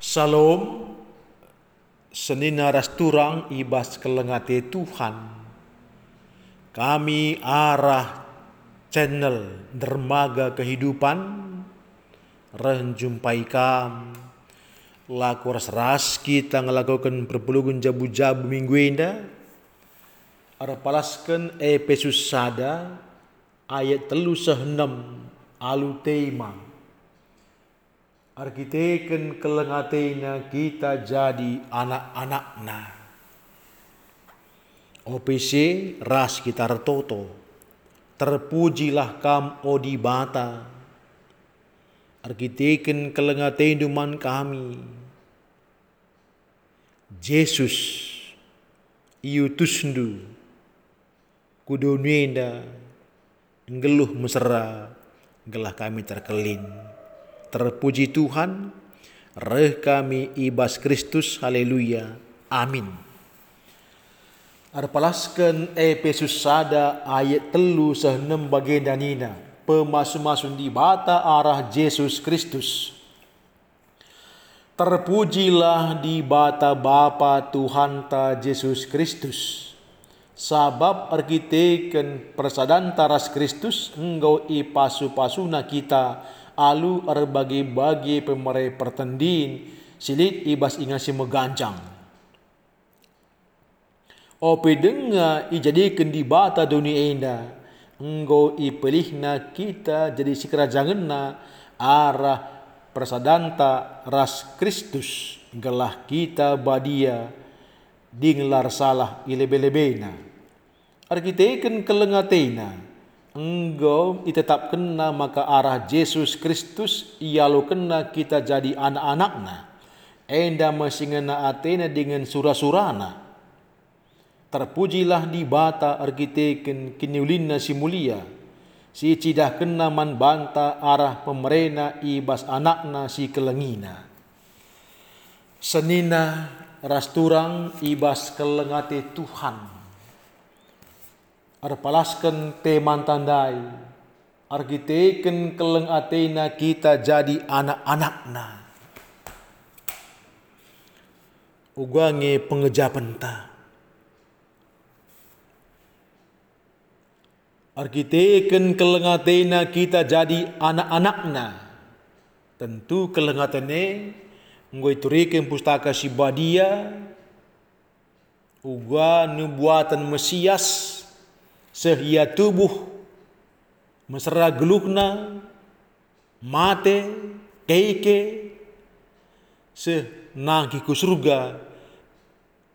Salam senina rasturang ibas kelengate Tuhan. Kami arah channel dermaga kehidupan renjumpai kam. Laku ras ras kita ngelakukan perpuluhan jabu-jabu minggu ini ada palaskan episode sada ayat telu sehenam alu tema arkiteken kelengatena kita jadi anak-anakna. OPC ras kita retoto. Terpujilah kam odi bata. Arkiteken kelengatenduman kami. Yesus iutusndu kudunenda ngeluh mesra gelah kami terkelin terpuji Tuhan reh kami ibas Kristus haleluya amin Arpalaskan Efesus sada ayat telu sehenem bagian danina. Pemasu-masun di bata arah Yesus Kristus. Terpujilah di bata Bapa Tuhan ta Yesus Kristus. Sabab arkiteken persadan taras Kristus engkau ipasu-pasuna kita alu erbagi-bagi pemerai pertendin silit ibas ingasi megancang Ope denga ijadikan di bata dunia enda. Engkau ipelihna kita jadi si kerajaan na arah persadanta ras Kristus. Gelah kita badia dinglar salah ilebe-lebena. Arkiteken kelengatena. Engkau itetap kena maka arah Yesus Kristus lo kena kita jadi anak-anakna. Enda masih ngena Athena dengan surah-surana Terpujilah di bata arkiteken kiniulinna si mulia. Si cidah kena man banta arah pemerena ibas anakna si kelengina. Senina rasturang ibas kelengate Tuhan. Arpalaskan teman tandai. Arkiteken keleng atena kita jadi anak-anakna. Ugange pengejapan ta. Arkiteken kelengatena kita jadi anak-anakna. Tentu kelengatene ngoi turiken pustaka si badia uga nubuatan Mesias sehia tubuh mesra gelukna mate keike se nangki ku surga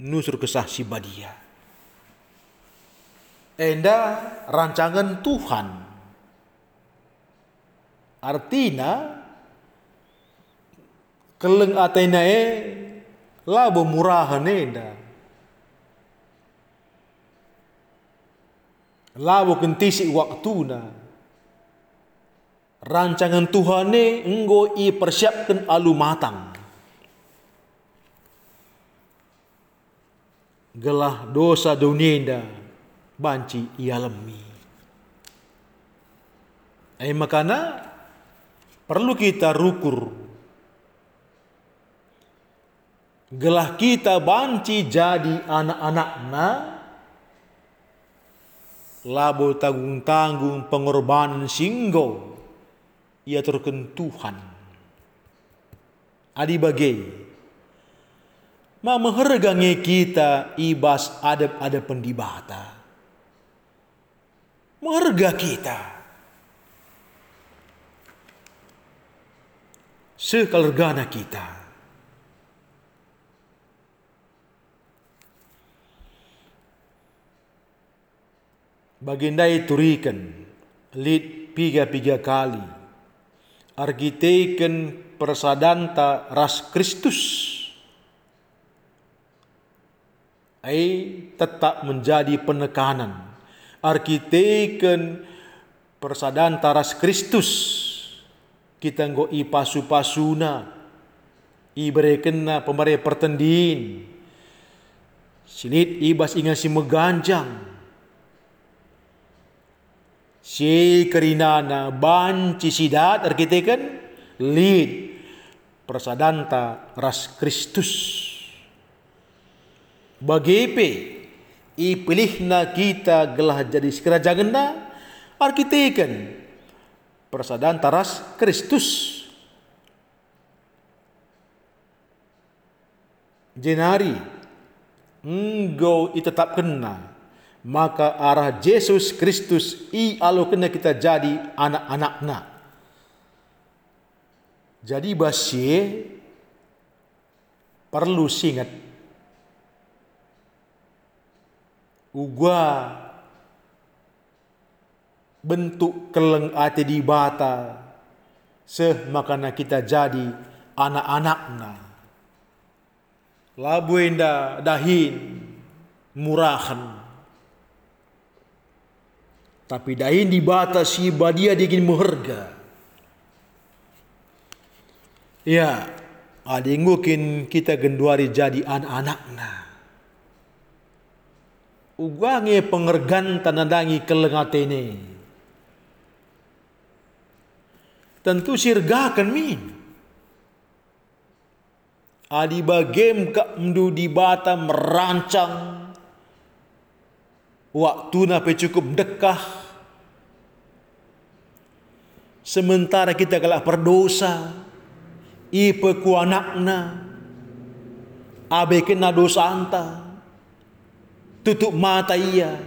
nusur kesah si badia enda rancangan Tuhan. Artinya keleng atenae labo murahan enda. Labo kentisi waktuna. Rancangan Tuhan ne enggo i persiapkan alu matang. Gelah dosa dunia banci ialami. Eh makana perlu kita rukur. Gelah kita banci jadi anak-anakna labo tanggung-tanggung pengorbanan singgo ia turken Tuhan. Adi bagai Ma menghargai kita ibas adab-adab pendibata warga kita. Sekeluarga kita. Baginda turikan lid piga-piga kali. Argiteken persadanta ras Kristus. Ai tetap menjadi penekanan arkiteken persadaan taras Kristus kita nggo i pasu-pasuna i berekena pemare pertendin sinit ibas ingan si meganjang si kerinana banci sidat arkiteken lid persadanta ras Kristus. Bagepe ipilihna kita gelah jadi kerajaan arkiteken persadanta ras Kristus. Jenari engkau tetap kena maka arah Yesus Kristus i alo kena kita jadi anak-anakna. Jadi basi perlu singat. Ugwa bentuk keleng ati di bata seh makana kita jadi anak-anakna. Labuenda dahin murahan tapi dahin dibatasi badia digin muherga ya ada ngukin kita genduari jadi anak-anakna ugange pengergan tanandangi kelengatene tentu sirgakan min. Adi bagem ka mdu di bata merancang waktu nape cukup dekah sementara kita kalah berdosa ipe ku anakna abe kena dosa anta. Tutup mata ia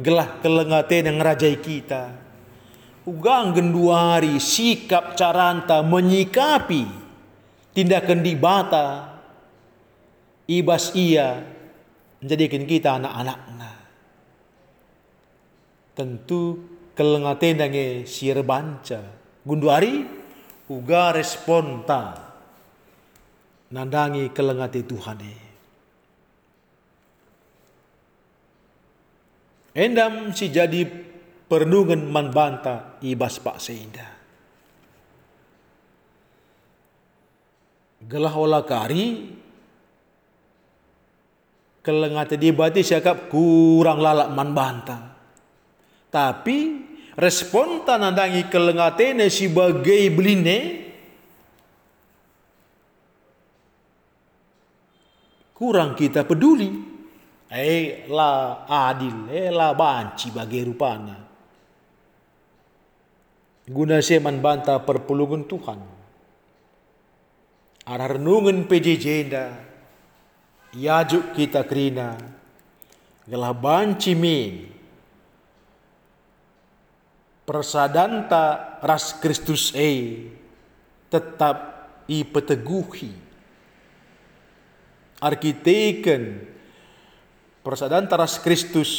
gelah kelengate yang rajai kita. Ugang genduari sikap caranta menyikapi tindakan di bata. Ibas ia menjadikan kita anak-anaknya tentu kelengaten dange sirbanca gunduari uga responta nandangi kelengate Tuhan endam si jadi pernungan man banta ibas pak seindah gelah olah kari kelengat di bati siakap kurang lalak man bantang tapi respon tanandangi kelengatene sebagai beline kurang kita peduli. Eh la adil eh la banci bagi rupana. Guna seman banta perpulungan Tuhan. Ara renungan PJJ da yajuk kita kerina. Gelah banci min persadanta ras Kristus e tetap i peteguhi. Arkiteken persadanta ras Kristus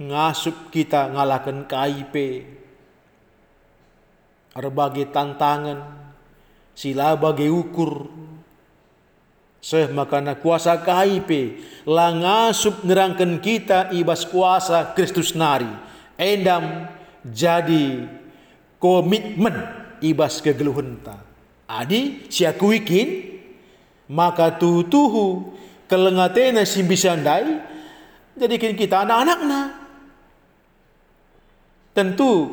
ngasup kita ngalakan KIP bagi tantangan sila bagi ukur. Seh makana kuasa KIP langasup nerangkan kita ibas kuasa Kristus nari. Endam jadi komitmen ibas kegeluhenta adi siakuikin maka tutuhu kelengatena simbisandai jadikan kita anak-anakna. Tentu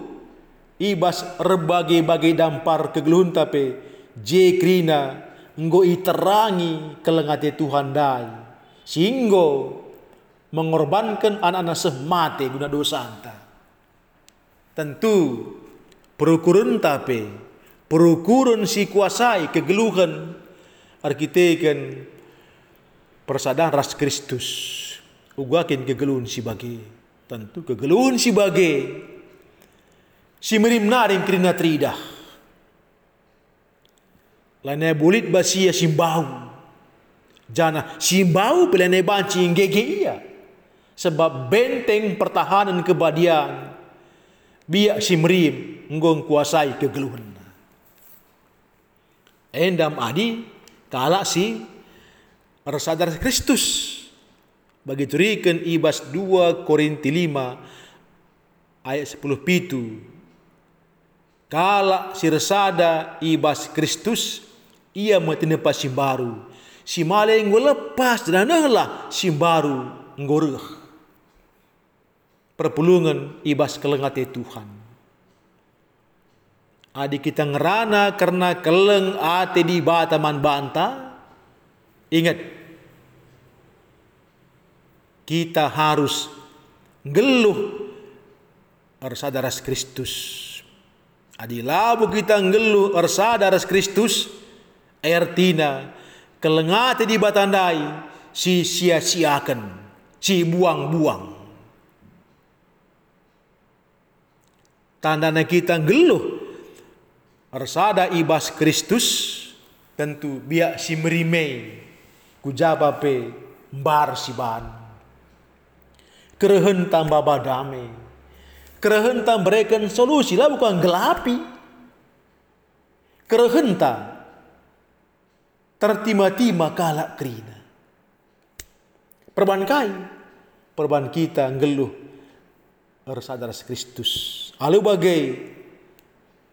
ibas rebagi-bagi dampar kegeluhun tapi je krina nggo iterangi kelengate Tuhan dai. Singgo mengorbankan anak-anak semate guna dosa anta tentu perukurun tapi perukurun si kuasai kegeluhan arkiteken persadaran ras Kristus ugakin kegeluhan si bagi tentu kegeluhan si bagi si merim naring krina tridah Lane bulit basia simbau. Jana simbau pelane banci ngege iya. Sebab benteng pertahanan kebadian. Biak si merim nggong kuasai kegeluhan. Endam adi kala si resadar Kristus. Bagi turikan ibas 2 Korinti 5 ayat 10 pitu. Kala si resada ibas Kristus ia simbaru. Si male ngo lepas dan lah simbaru ngoreh. Perpulungan ibas kelengate Tuhan. Adi kita ngerana karena keleng ate di bataman banta. Ingat, kita harus geluh ersadaras Kristus. Adi labu kita ngeluh ersadaras Kristus, ertina kelengate di batandai si sia-siakan, si buang-buang. Tandanya kita geluh Arsada ibas Kristus tentu biak si merime kujaba pe bar si ban. Kerehen tambah badame. Kerehen tam berikan solusi lah bukan gelapi. Kerehen tertima-tima kalak kerina. Perban kai, perban kita ngeluh Arsada Kristus. Alu bagai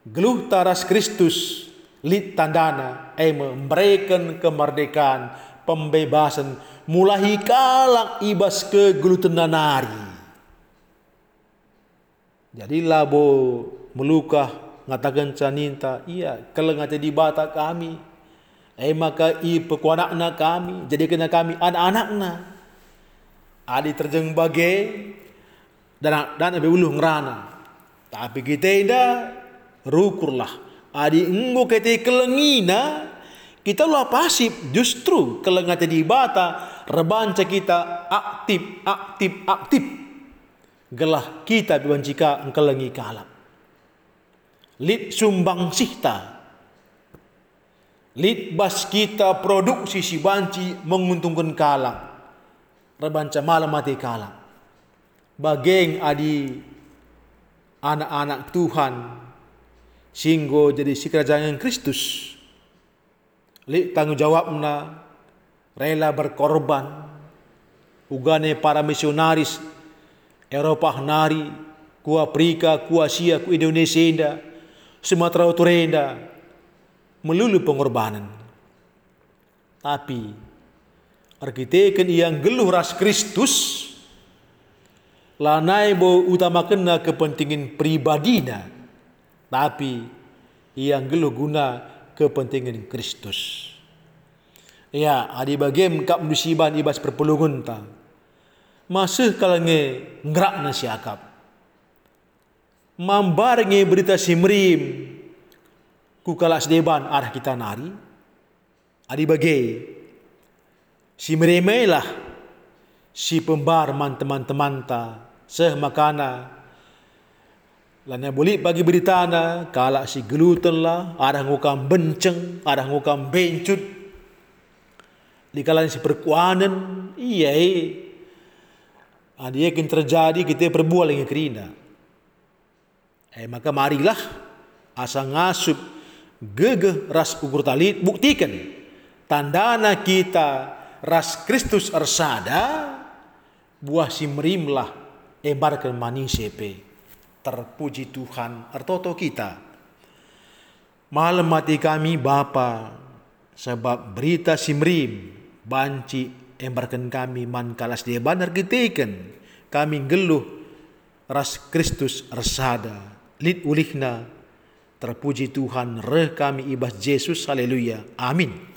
geluh taras Kristus lit tandana eh memberikan kemerdekaan pembebasan mulai kalak ibas ke geluh tenanari jadi labo melukah ngatakan caninta iya kalau ngata di bata kami eh maka i pekuanakna kami jadi kena kami anak-anakna adi terjeng bagai dan dan abe uluh ngerana. Tapi kita indah rukurlah. Adi enggo kete kelengina kita lah pasif. Justru kelengate di bata rebanca kita aktif aktif aktif. Gelah kita biwancika engkelengi kalap lit sumbang sihta. Lit bas kita produksi si banci menguntungkan kalap rebanca malam mati kalap bageng adi anak-anak Tuhan singgo jadi si kerajaan Kristus. Li tanggung jawab na rela berkorban. Ugane para misionaris Eropa nari, ku Afrika, ku Asia, ku Indonesia inda, Sumatera Utara inda, melulu pengorbanan. Tapi arkiteken yang geluh ras Kristus lanai bo utamakan kepentingan pribadinya tapi yang geluh guna kepentingan Kristus. Ya, adi bagem kap musiban ibas perpulungun ta. Masih kalange ngerak na siakap. Mambar nge berita simrim ku kalas deban arah kita nari. Adi bagi simrimailah si pembar man teman-teman ta seh makana Lana boleh bagi berita na kala si gluten lah, ada ngukam benceng, ada ngukam bencut. Di kala si perkuanan, iya eh. Ada terjadi kita perbuat dengan kerina. Eh maka marilah asa ngasup gegeh ras ukur talit buktikan tandana kita ras Kristus ersada buah simrimlah ebarkan manis sepe terpuji Tuhan. Artoto kita. Malam mati kami Bapa sebab berita simrim banci embarkan kami man kalas dia banar giteken kami geluh ras Kristus resada. Lit ulihna terpuji Tuhan reh kami ibas Yesus haleluya. Amin